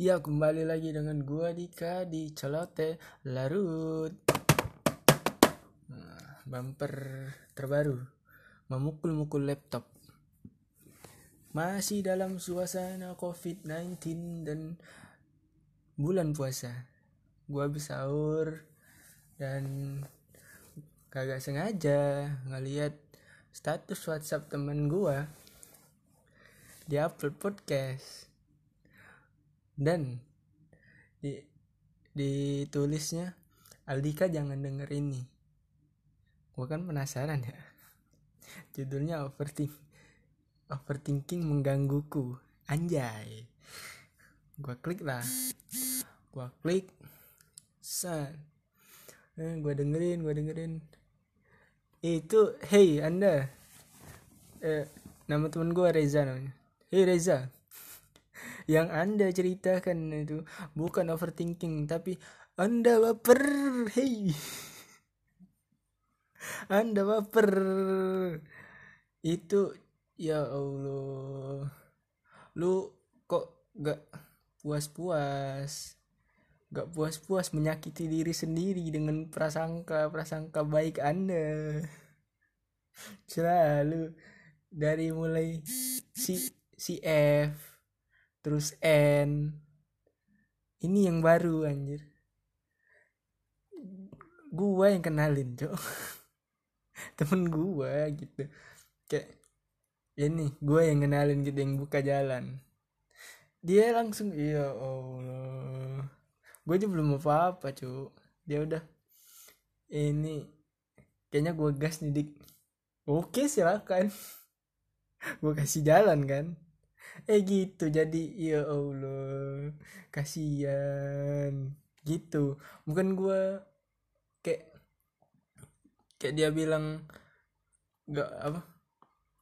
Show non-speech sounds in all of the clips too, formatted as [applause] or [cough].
Ya kembali lagi dengan gua Dika di Celote Larut. Nah, Bumper terbaru. Memukul-mukul laptop. Masih dalam suasana covid-19 dan bulan puasa. Gua habis sahur dan kagak sengaja ngeliat status whatsapp temen gua di upload podcast dan di ditulisnya Aldika jangan denger ini. Gue kan penasaran ya. [laughs] Judulnya overthink overthinking menggangguku. Anjay. Gue klik lah. Gue klik. San eh, gue dengerin gue dengerin. Itu hey anda. Eh, nama temen gue Reza namanya. Hey Reza yang anda ceritakan itu. Bukan overthinking tapi anda baper hey [laughs] anda baper itu ya Allah. Lu kok gak puas-puas? Gak puas-puas menyakiti diri sendiri dengan prasangka-prasangka baik Anda. Selalu dari mulai si si F terus N ini yang baru anjir. Gua yang kenalin cok. [laughs] Temen gua gitu. Kayak ini gua yang kenalin gitu yang buka jalan. Dia langsung iya Allah. Gue aja belum apa apa cu dia udah. Ini kayaknya gue gas nih dik. Oke silakan. [laughs] Gue kasih jalan kan eh gitu. Jadi ya allah kasihan. Gitu. Bukan gue kayak kayak dia bilang gak apa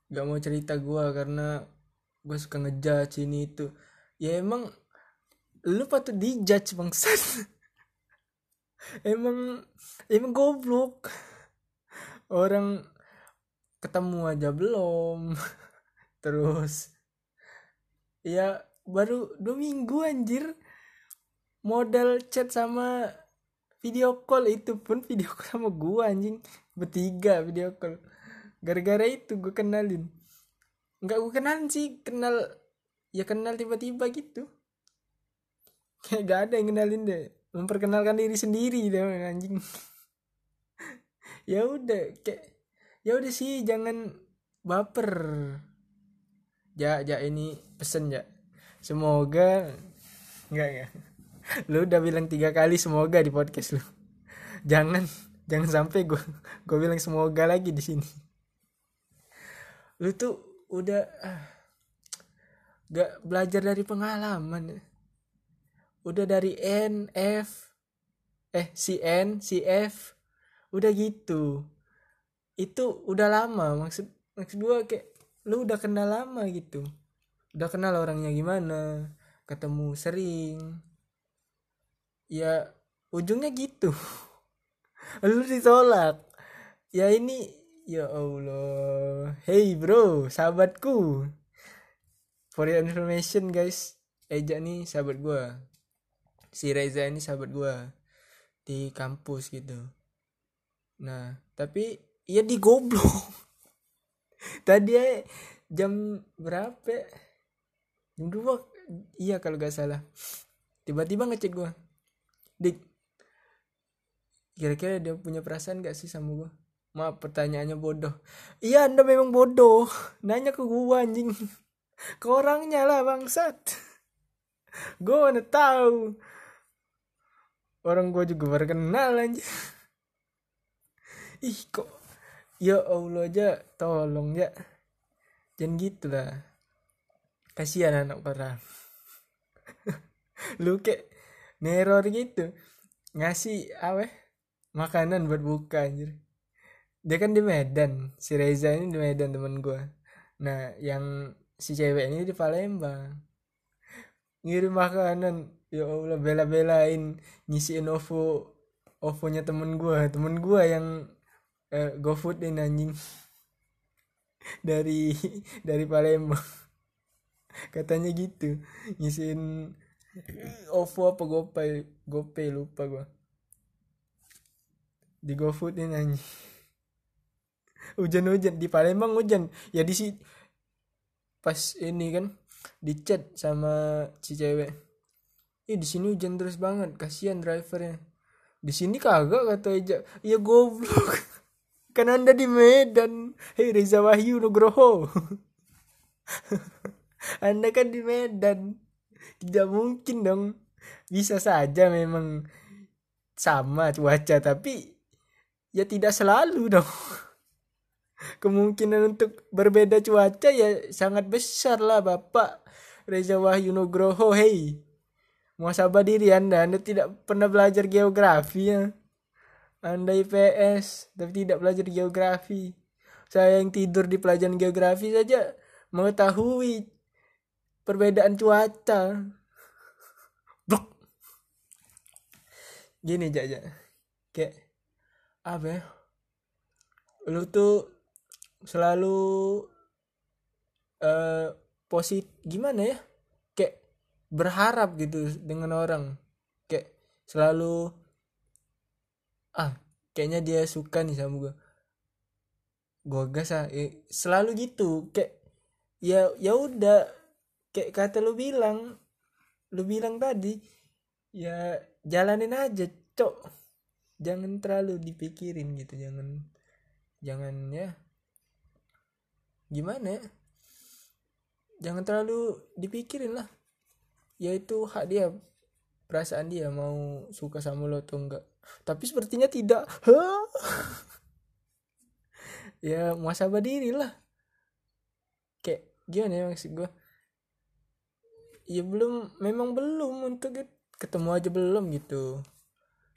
gak mau cerita gue karena gue suka ngejudge ini itu. Ya emang lu patut dijudge bangsat. [laughs] Emang emang goblok. Orang ketemu aja belum. [laughs] Terus ya baru dua minggu anjir. Modal chat sama video call itu pun video call sama gua anjing. Bertiga video call. Gara-gara itu gue kenalin. Nggak gue kenalin sih kenal ya kenal tiba-tiba gitu. Kayak gak ada yang kenalin deh. Memperkenalkan diri sendiri deh anjing. [laughs] Ya udah kayak ya udah sih jangan baper ya ya ini pesen ya semoga enggak ya [laughs] lu udah bilang tiga kali semoga di podcast lu. Jangan jangan sampai gue gue bilang semoga lagi di sini. Lu tuh udah ah, gak belajar dari pengalaman. Udah dari N F eh si N si F. Udah gitu. Itu udah lama maksud maksud gua kayak lu udah kenal lama gitu. Udah kenal orangnya gimana? Ketemu sering. Ya ujungnya gitu. [laughs] Lu ditolak. Ya ini ya Allah. Hey bro sahabatku. For your information guys. Eja nih sahabat gua. Si Reza ini sahabat gue di kampus gitu. Nah tapi ya di goblok [laughs] tadi ya jam berapa? Jam dua. Iya kalau gak salah. Tiba-tiba ngecek gue dik kira-kira dia punya perasaan gak sih sama gue maaf pertanyaannya bodoh. Iya anda memang bodoh. Nanya ke gue anjing. Ke orangnya lah bangsat. Gue mana tahu. Orang gue juga baru kenal aja ih kok ya allah aja tolong ya jangan gitu lah kasihan anak orang [laughs] lu kayak neror gitu. Ngasih apa? Makanan buat buka anjir. Dia kan di Medan. Si Reza ini di Medan temen gue nah yang si cewek ini di Palembang. Ngirim makanan. Ya Allah bela-belain. Ngisiin OVO OVO-nya temen gue temen gue yang eh, GoFood ini anjing. [laughs] Dari dari Palembang. [laughs] Katanya gitu. Ngisiin OVO apa GoPay GoPay lupa gua. Di GoFood ini nyanyi [laughs] hujan-hujan di Palembang hujan. Ya di si pas ini kan di chat sama si cewek. Ih di sini hujan terus banget. Kasihan drivernya. Di sini kagak kata Eja. Ya goblok kan anda di Medan. Hei Reza Wahyu Nugroho. [laughs] Anda kan di Medan. Tidak mungkin dong. Bisa saja memang sama cuaca tapi ya tidak selalu dong. [laughs] Kemungkinan untuk berbeda cuaca ya sangat besar lah Bapak Reza Wahyu Nugroho. Hei muasabah diri anda. Anda tidak pernah belajar geografi ya anda IPS tapi tidak belajar geografi. Saya yang tidur di pelajaran geografi saja mengetahui perbedaan cuaca. Blok. gini jaja kayak apa ya? Lu tuh selalu uh, posit gimana ya? Kayak berharap gitu dengan orang. Kayak selalu ah kayaknya dia suka nih sama gue gue gas ah. Eh, selalu gitu. Kayak ya ya udah. Kayak kata lu bilang lu bilang tadi ya jalanin aja cok. Jangan terlalu dipikirin gitu jangan jangan ya. Gimana ya? Jangan terlalu dipikirin lah. Yaitu hak dia perasaan dia mau suka sama lo atau enggak tapi sepertinya tidak. Ya muasabah diri lah. Kayak gimana ya maksud gue ya belum memang belum untuk ketemu aja belum gitu.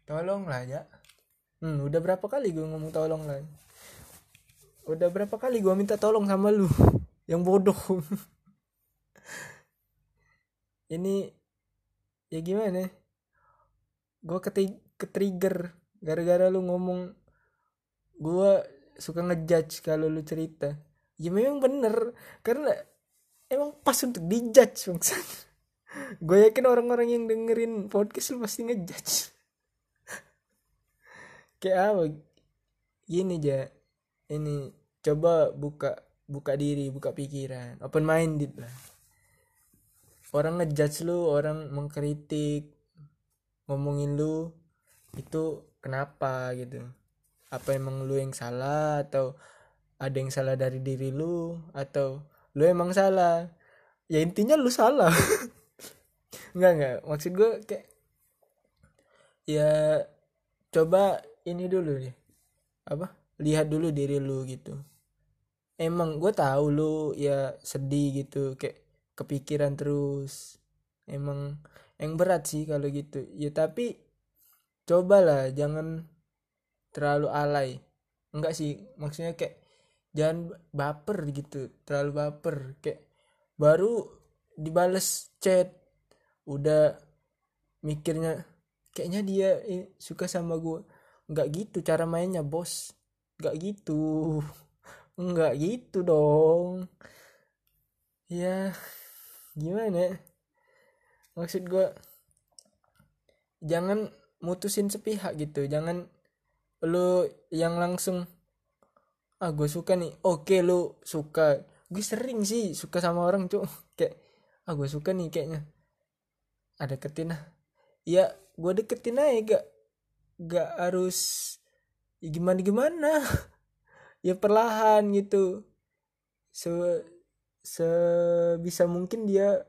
Tolong lah ya hmm, udah berapa kali gue ngomong tolong lah? Udah berapa kali gue minta tolong sama lu? Yang bodoh. [laughs] Ini ya gimana? Gue ke trigger gara-gara lu ngomong gue suka ngejudge kalau lu cerita. Ya memang bener karena emang pas untuk dijudge bangsa [laughs] gue yakin orang-orang yang dengerin podcast lu pasti ngejudge. [laughs] Kayak apa? Gini aja ini coba buka buka diri buka pikiran. Open minded lah. Orang ngejudge lu orang mengkritik ngomongin lu itu kenapa gitu? Apa emang lu yang salah atau ada yang salah dari diri lu atau lu emang salah? Ya intinya lu salah. [laughs] Nggak nggak. Maksud gue kayak ya coba ini dulu deh. Apa? Lihat dulu diri lu gitu. Emang gue tahu lu ya sedih gitu kayak kepikiran terus. Emang yang berat sih kalau gitu. Ya tapi cobalah jangan terlalu alay. Enggak sih maksudnya kayak jangan baper gitu terlalu baper. Kayak baru dibales chat udah mikirnya kayaknya dia eh, suka sama gue nggak gitu cara mainnya bos. Nggak gitu. [laughs] Nggak gitu dong. Ya gimana maksud gue jangan mutusin sepihak gitu. Jangan lu yang langsung ah gue suka nih. Oke lu suka. Gue sering sih suka sama orang cuy [laughs] kayak ah gue suka nih kayaknya. Ada ketina ya gue deketin aja gak gak harus ya gimana gimana? [laughs] Ya perlahan gitu. Se sebisa mungkin dia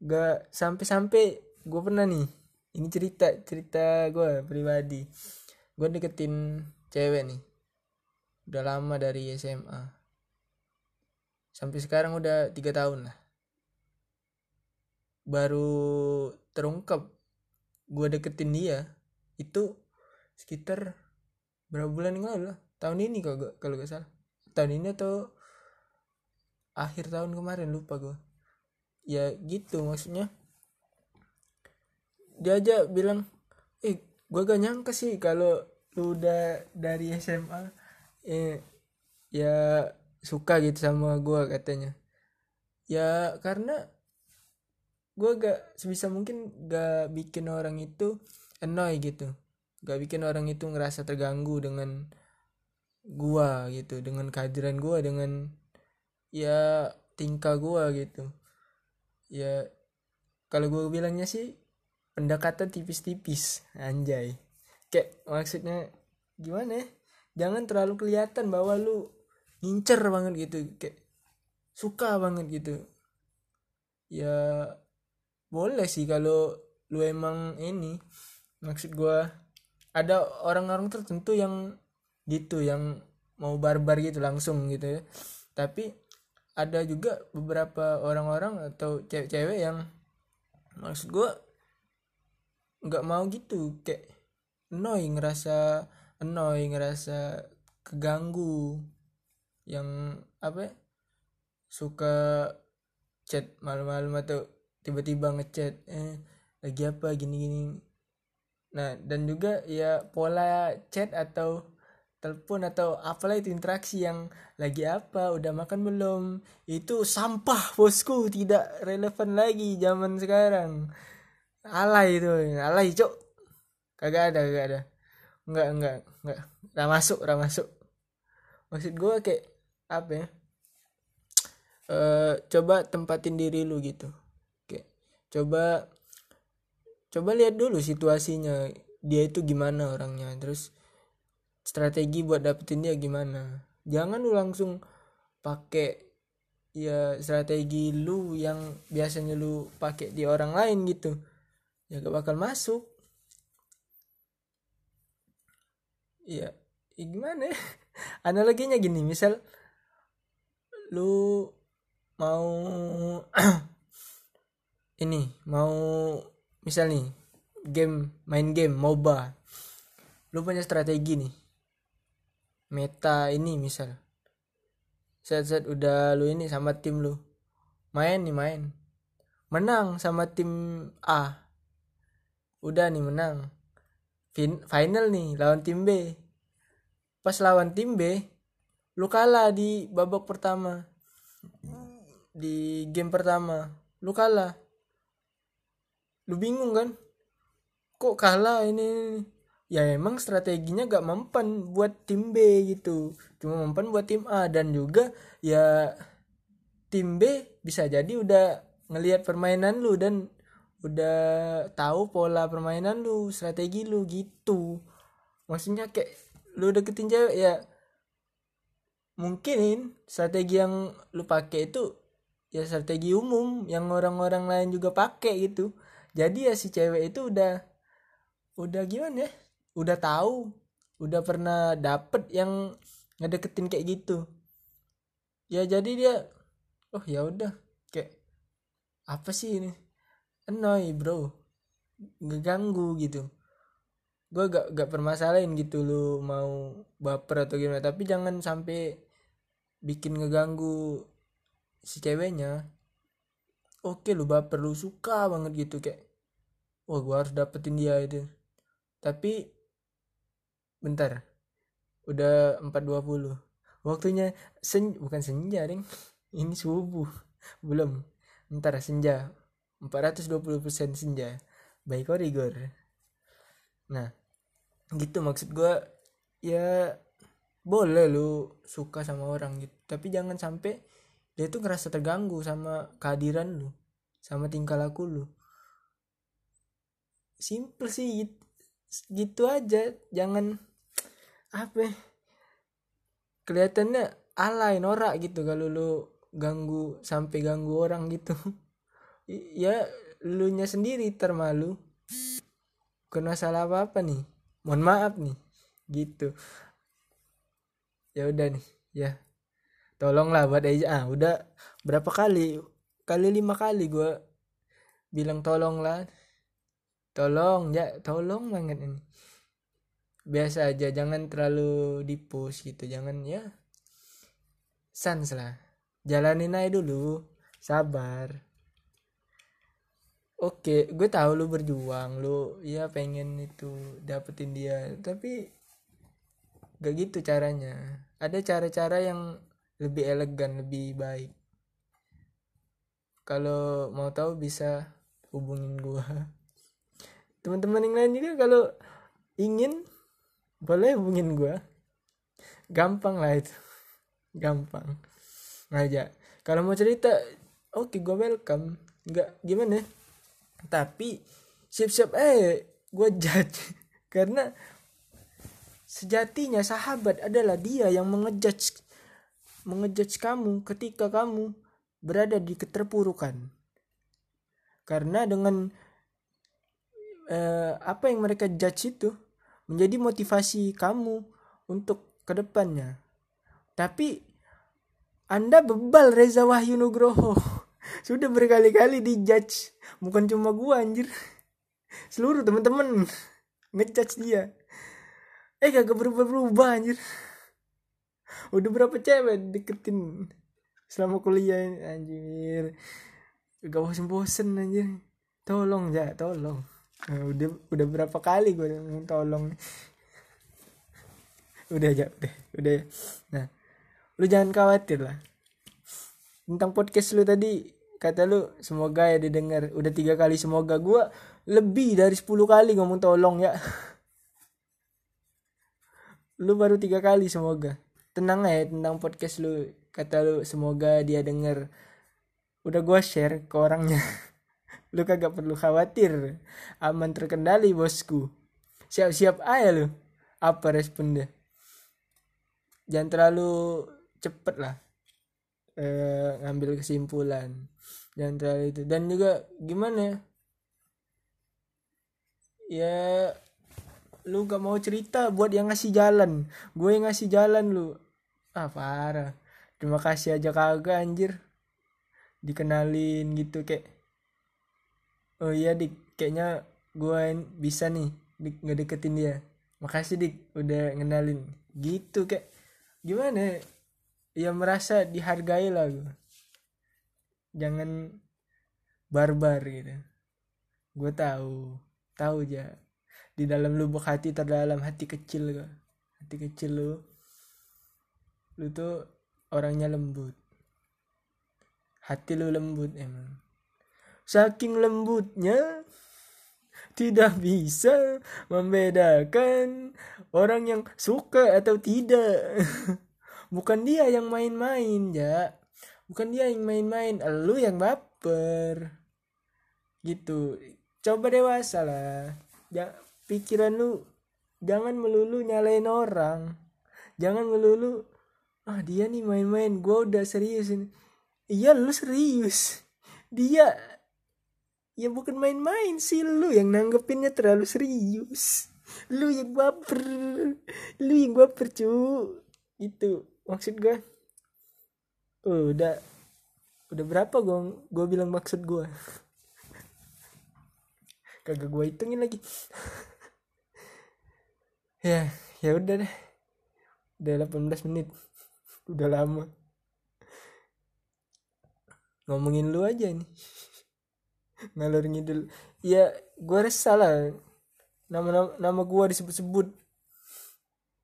gak sampai-sampai gue pernah nih ini cerita cerita gue pribadi. Gue deketin cewek nih. Udah lama dari SMA sampai sekarang udah tiga tahun lah. Baru terungkap gue deketin dia itu sekitar berapa bulan yang lalu lah. Tahun ini kalau kalau gak salah. Tahun ini atau akhir tahun kemarin lupa gue ya gitu maksudnya dia aja bilang eh gue gak nyangka sih kalau lu udah dari SMA eh ya suka gitu sama gue katanya. Ya karena gue gak sebisa mungkin gak bikin orang itu annoy gitu. Gak bikin orang itu ngerasa terganggu dengan gua gitu dengan kehadiran gua dengan ya tingkah gua gitu. Ya kalau gue bilangnya sih pendekatan tipis-tipis anjay. Kayak maksudnya gimana ya? Jangan terlalu kelihatan bahwa lu ngincer banget gitu kayak suka banget gitu. Ya boleh sih kalau lu emang ini maksud gua ada orang-orang tertentu yang gitu yang mau barbar gitu langsung gitu ya. Tapi ada juga beberapa orang-orang atau cewek-cewek yang maksud gua nggak mau gitu kayak annoy ngerasa annoy ngerasa keganggu. Yang apa ya, suka chat malam-malam atau tiba-tiba ngechat eh lagi apa gini-gini. Nah dan juga ya pola chat atau telepon atau apalah itu interaksi yang lagi apa udah makan belum? Itu sampah bosku tidak relevan lagi zaman sekarang alay itu alay cok kagak ada kagak ada. Enggak enggak enggak udah masuk udah masuk. Maksud gue kayak apa ya? E, coba tempatin diri lu gitu. Coba coba lihat dulu situasinya. Dia itu gimana orangnya. Terus strategi buat dapetin dia gimana. Jangan lu langsung pakai ya strategi lu yang biasanya lu pakai di orang lain gitu ya gak bakal masuk. Ya, ya gimana ya? [laughs] analoginya gini misal lu mau [clears throat] ini mau misal nih game main game MOBA. Lu punya strategi nih. Meta ini misal. Set set udah lu ini sama tim lu. Main nih main. Menang sama tim A udah nih menang. Fin final nih lawan tim B. Pas lawan tim B lu kalah di babak pertama. Di game pertama lu kalah. Lu bingung kan? Kok kalah ini, ya emang strateginya gak mempan buat tim B gitu. Cuma mempan buat tim A. Dan juga ya tim B bisa jadi udah ngelihat permainan lu dan udah tahu pola permainan lu strategi lu gitu. Maksudnya kayak lu deketin cewek ya mungkin strategi yang lu pakai itu ya strategi umum yang orang-orang lain juga pakai gitu. Jadi ya si cewek itu udah udah gimana ya? Udah tahu udah pernah dapet yang ngedeketin kayak gitu. Ya jadi dia oh ya udah kayak apa sih ini annoy bro. Ngeganggu gitu. Gue gak gak permasalahin gitu lu mau baper atau gimana. Tapi jangan sampai bikin ngeganggu si ceweknya. Oke lu baper lu suka banget gitu. Kayak wah gua harus dapetin dia itu tapi bentar. Udah 4.20 waktunya sen bukan senja ding [laughs] ini subuh. Belum. Bentar senja 420% senja baik korigor. Nah gitu maksud gua ya boleh lu suka sama orang gitu tapi jangan sampai dia tuh ngerasa terganggu sama kehadiran lu sama tingkah laku lu. Simple sih gitu, gitu aja jangan apa ya, kelihatannya alay norak gitu kalau lu ganggu sampai ganggu orang gitu [laughs] ya lu nya sendiri termalu. Bukan masalah apa apa nih? Mohon maaf nih. Gitu. Ya udah nih ya. Tolonglah buat aja ah udah berapa kali? Kali lima kali gue bilang tolonglah. Tolong ya tolong banget ini. Biasa aja jangan terlalu dipus gitu. Jangan ya. Sans lah. Jalanin aja dulu. Sabar oke gue tahu lu berjuang lu ya pengen itu dapetin dia. Tapi gak gitu caranya. Ada cara-cara yang lebih elegan lebih baik. Kalau mau tahu bisa hubungin gua. [laughs] Teman-teman yang lain juga kalau ingin boleh hubungin gua. Gampang lah itu. [laughs] Gampang. Ngajak. Kalau mau cerita oke okay, gue welcome. Nggak gimana tapi siap-siap eh gue judge. [laughs] Karena sejatinya sahabat adalah dia yang mengejudge mengejudge kamu ketika kamu berada di keterpurukan. Karena dengan eh, apa yang mereka judge itu menjadi motivasi kamu untuk ke depannya tapi anda bebal Reza Wahyu Nugroho. [laughs] Sudah berkali-kali dijudge. Bukan cuma gua anjir. Seluruh teman-teman ngejudge dia. Eh gak berubah-berubah anjir. Udah berapa cewek deketin selama kuliah anjir. Gak bosen-bosen anjir. Tolong ya, tolong. Nah, udah udah berapa kali gue tolong. Udah aja, udah, udah. Nah, lu jangan khawatir lah tentang podcast lu tadi kata lu semoga ya didengar. Udah tiga kali semoga gua lebih dari 10 kali ngomong tolong ya. [laughs] Lu baru tiga kali semoga. Tenang ya tentang podcast lu. Kata lu semoga dia denger. Udah gua share ke orangnya. [laughs] Lu kagak perlu khawatir. Aman terkendali bosku. Siap-siap aja lu. Apa respon dia jangan terlalu cepet lah eh, ngambil kesimpulan jangan terlalu itu. Dan juga gimana ya? Ya lu gak mau cerita buat yang ngasih jalan. Gue yang ngasih jalan lu. Ah parah. Terima kasih aja kagak anjir. Dikenalin gitu kayak oh iya dik. Kayaknya gue bisa nih dik ngedeketin dia. Makasih dik udah ngenalin. Gitu kayak gimana ya? merasa dihargai lah gue jangan barbar gitu. Gue tahu tahu aja. Di dalam lubuk hati terdalam hati kecil gue hati kecil lu. Lu tuh orangnya lembut. Hati lu lembut emang. Saking lembutnya tidak bisa membedakan orang yang suka atau tidak [laughs] bukan dia yang main-main ya bukan dia yang main-main. Lu yang baper. Gitu. Coba dewasa lah. Ya pikiran lu jangan melulu nyalain orang. Jangan melulu ah dia nih main-main. Gue udah serius ini. Iya lu serius. Dia ya bukan main-main sih. Lu yang nanggepinnya terlalu serius. Lu yang baper. Lu yang baper cu. Itu maksud gue uh, udah udah berapa gue gue bilang maksud gue [laughs] kagak gue hitungin lagi. [laughs] Ya ya udah deh. Udah 18 menit. [laughs] Udah lama. Ngomongin lu aja nih ngalur ngidul. Ya gue resah lah. Nama nama, nama gue disebut-sebut.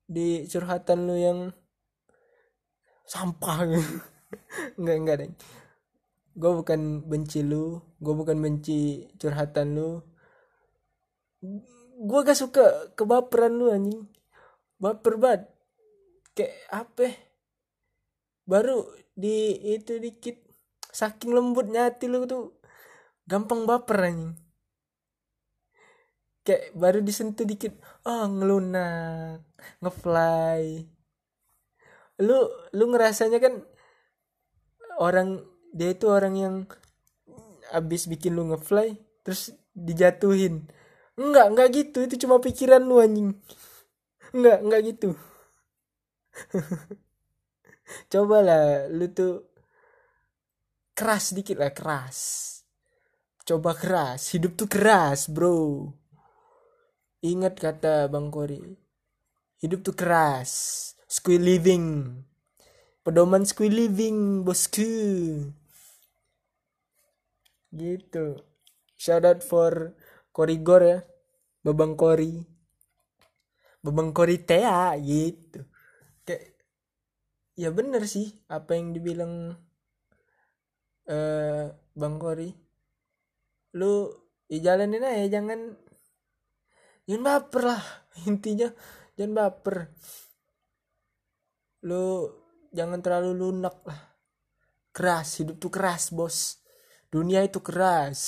Di curhatan lu yang sampah. [laughs] Enggak enggak deh gue bukan benci lu gue bukan benci curhatan lu. Gue gak suka kebaperan lu anjing. Baper banget. Kayak apa ya? baru di itu dikit saking lembutnya hati lu tuh gampang baper anjing. Kayak baru disentuh dikit oh ngelunak ngefly lu lu ngerasanya kan orang dia itu orang yang abis bikin lu ngefly terus dijatuhin. Enggak enggak gitu. Itu cuma pikiran lu anjing. Enggak enggak gitu. [laughs] Cobalah lu tuh keras dikit lah keras. Coba keras hidup tuh keras bro. Ingat kata bang Kori hidup tuh keras Squid Living. Pedoman Squid Living bosku. Gitu. Shout out for Korigor ya. Babang Kori. Babang Kori Tea gitu. Kayak ya bener sih apa yang dibilang uh, Bang Kori. Lu ya jalanin aja jangan jangan baper lah. [laughs] Intinya jangan baper lu jangan terlalu lunak lah. Keras hidup tuh keras bos. Dunia itu keras.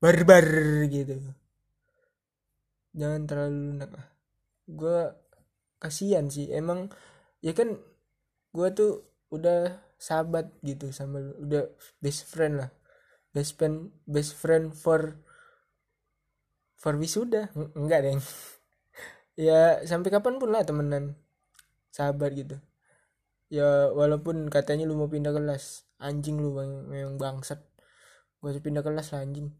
Barbar gitu. Jangan terlalu lunak lah. Gue kasihan sih. Emang ya kan gue tuh udah sahabat gitu sama udah best friend lah. Best friend best friend for for wisuda. Enggak deng. [laughs] Ya sampai kapan pun lah temenan sahabat gitu. Ya walaupun katanya lu mau pindah kelas. Anjing lu memang bangsat. Gue harus pindah kelas lah anjing.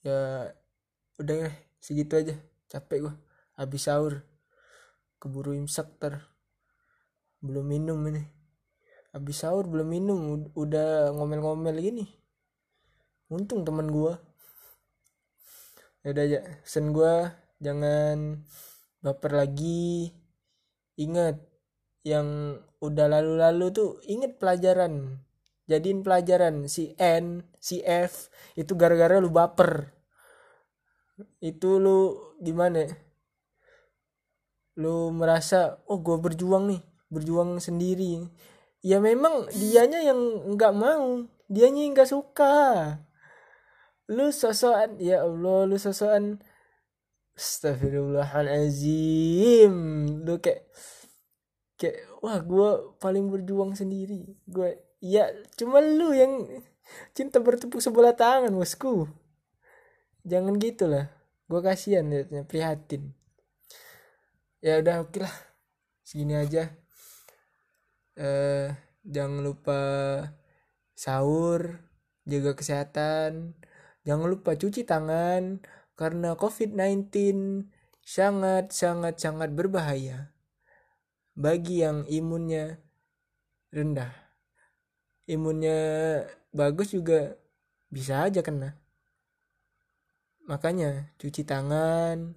Ya udah ya segitu aja. Capek gue habis sahur. Keburu imsak ter belum minum ini. Habis sahur belum minum. Udah ngomel-ngomel gini. Untung teman gue ya udah aja sen gue jangan baper lagi ingat yang udah lalu-lalu tuh inget pelajaran. Jadiin pelajaran si N si F itu gara-gara lu baper. Itu lu gimana lu merasa oh gue berjuang nih berjuang sendiri. Ya memang dianya yang nggak mau dianya yang nggak suka. Lu sosokan ya Allah lu sosokan Astagfirullahalazim lu kayak kayak wah gue paling berjuang sendiri. Gue ya cuma lu yang cinta bertepuk sebelah tangan bosku. Jangan gitulah gue kasihan liatnya prihatin. Ya udah oke lah. Segini aja. Eh jangan lupa sahur jaga kesehatan. Jangan lupa cuci tangan karena covid-19 sangat sangat sangat berbahaya bagi yang imunnya rendah. Imunnya bagus juga bisa aja kena. Makanya cuci tangan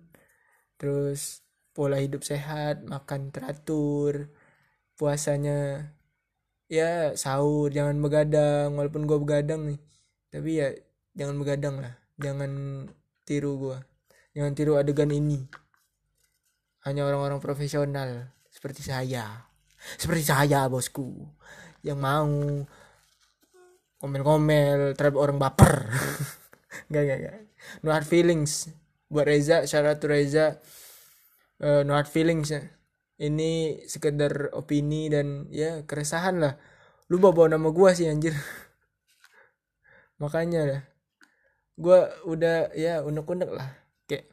terus pola hidup sehat makan teratur puasanya ya sahur jangan begadang walaupun gue begadang nih. Tapi ya jangan begadang lah jangan tiru gue jangan tiru adegan ini. Hanya orang-orang profesional. Seperti saya. Seperti saya bosku. Yang mau ngomel-ngomel terhadap orang baper. [laughs] Nggak nggak nggak. No hard feelings. Buat Reza syarat Reza. Uh, no hard feelings. Ini sekedar opini dan ya keresahan lah. Lu bawa, -bawa nama gua sih anjir. [laughs] Makanya lah gua udah ya unek-unek lah. Kayak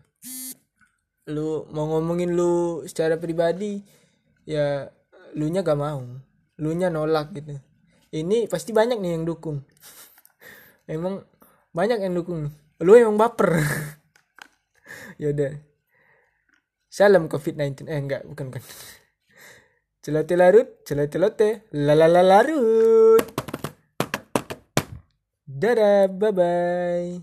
lu mau ngomongin lu secara pribadi ya lu nya gak mau. Lu nya nolak gitu. Ini pasti banyak nih yang dukung. [laughs] Emang banyak yang dukung. Lu emang baper. [laughs] Ya udah. Salam covid 19 eh enggak bukan kan [laughs] celote larut celote lote. Lalala larut. Dadah bye bye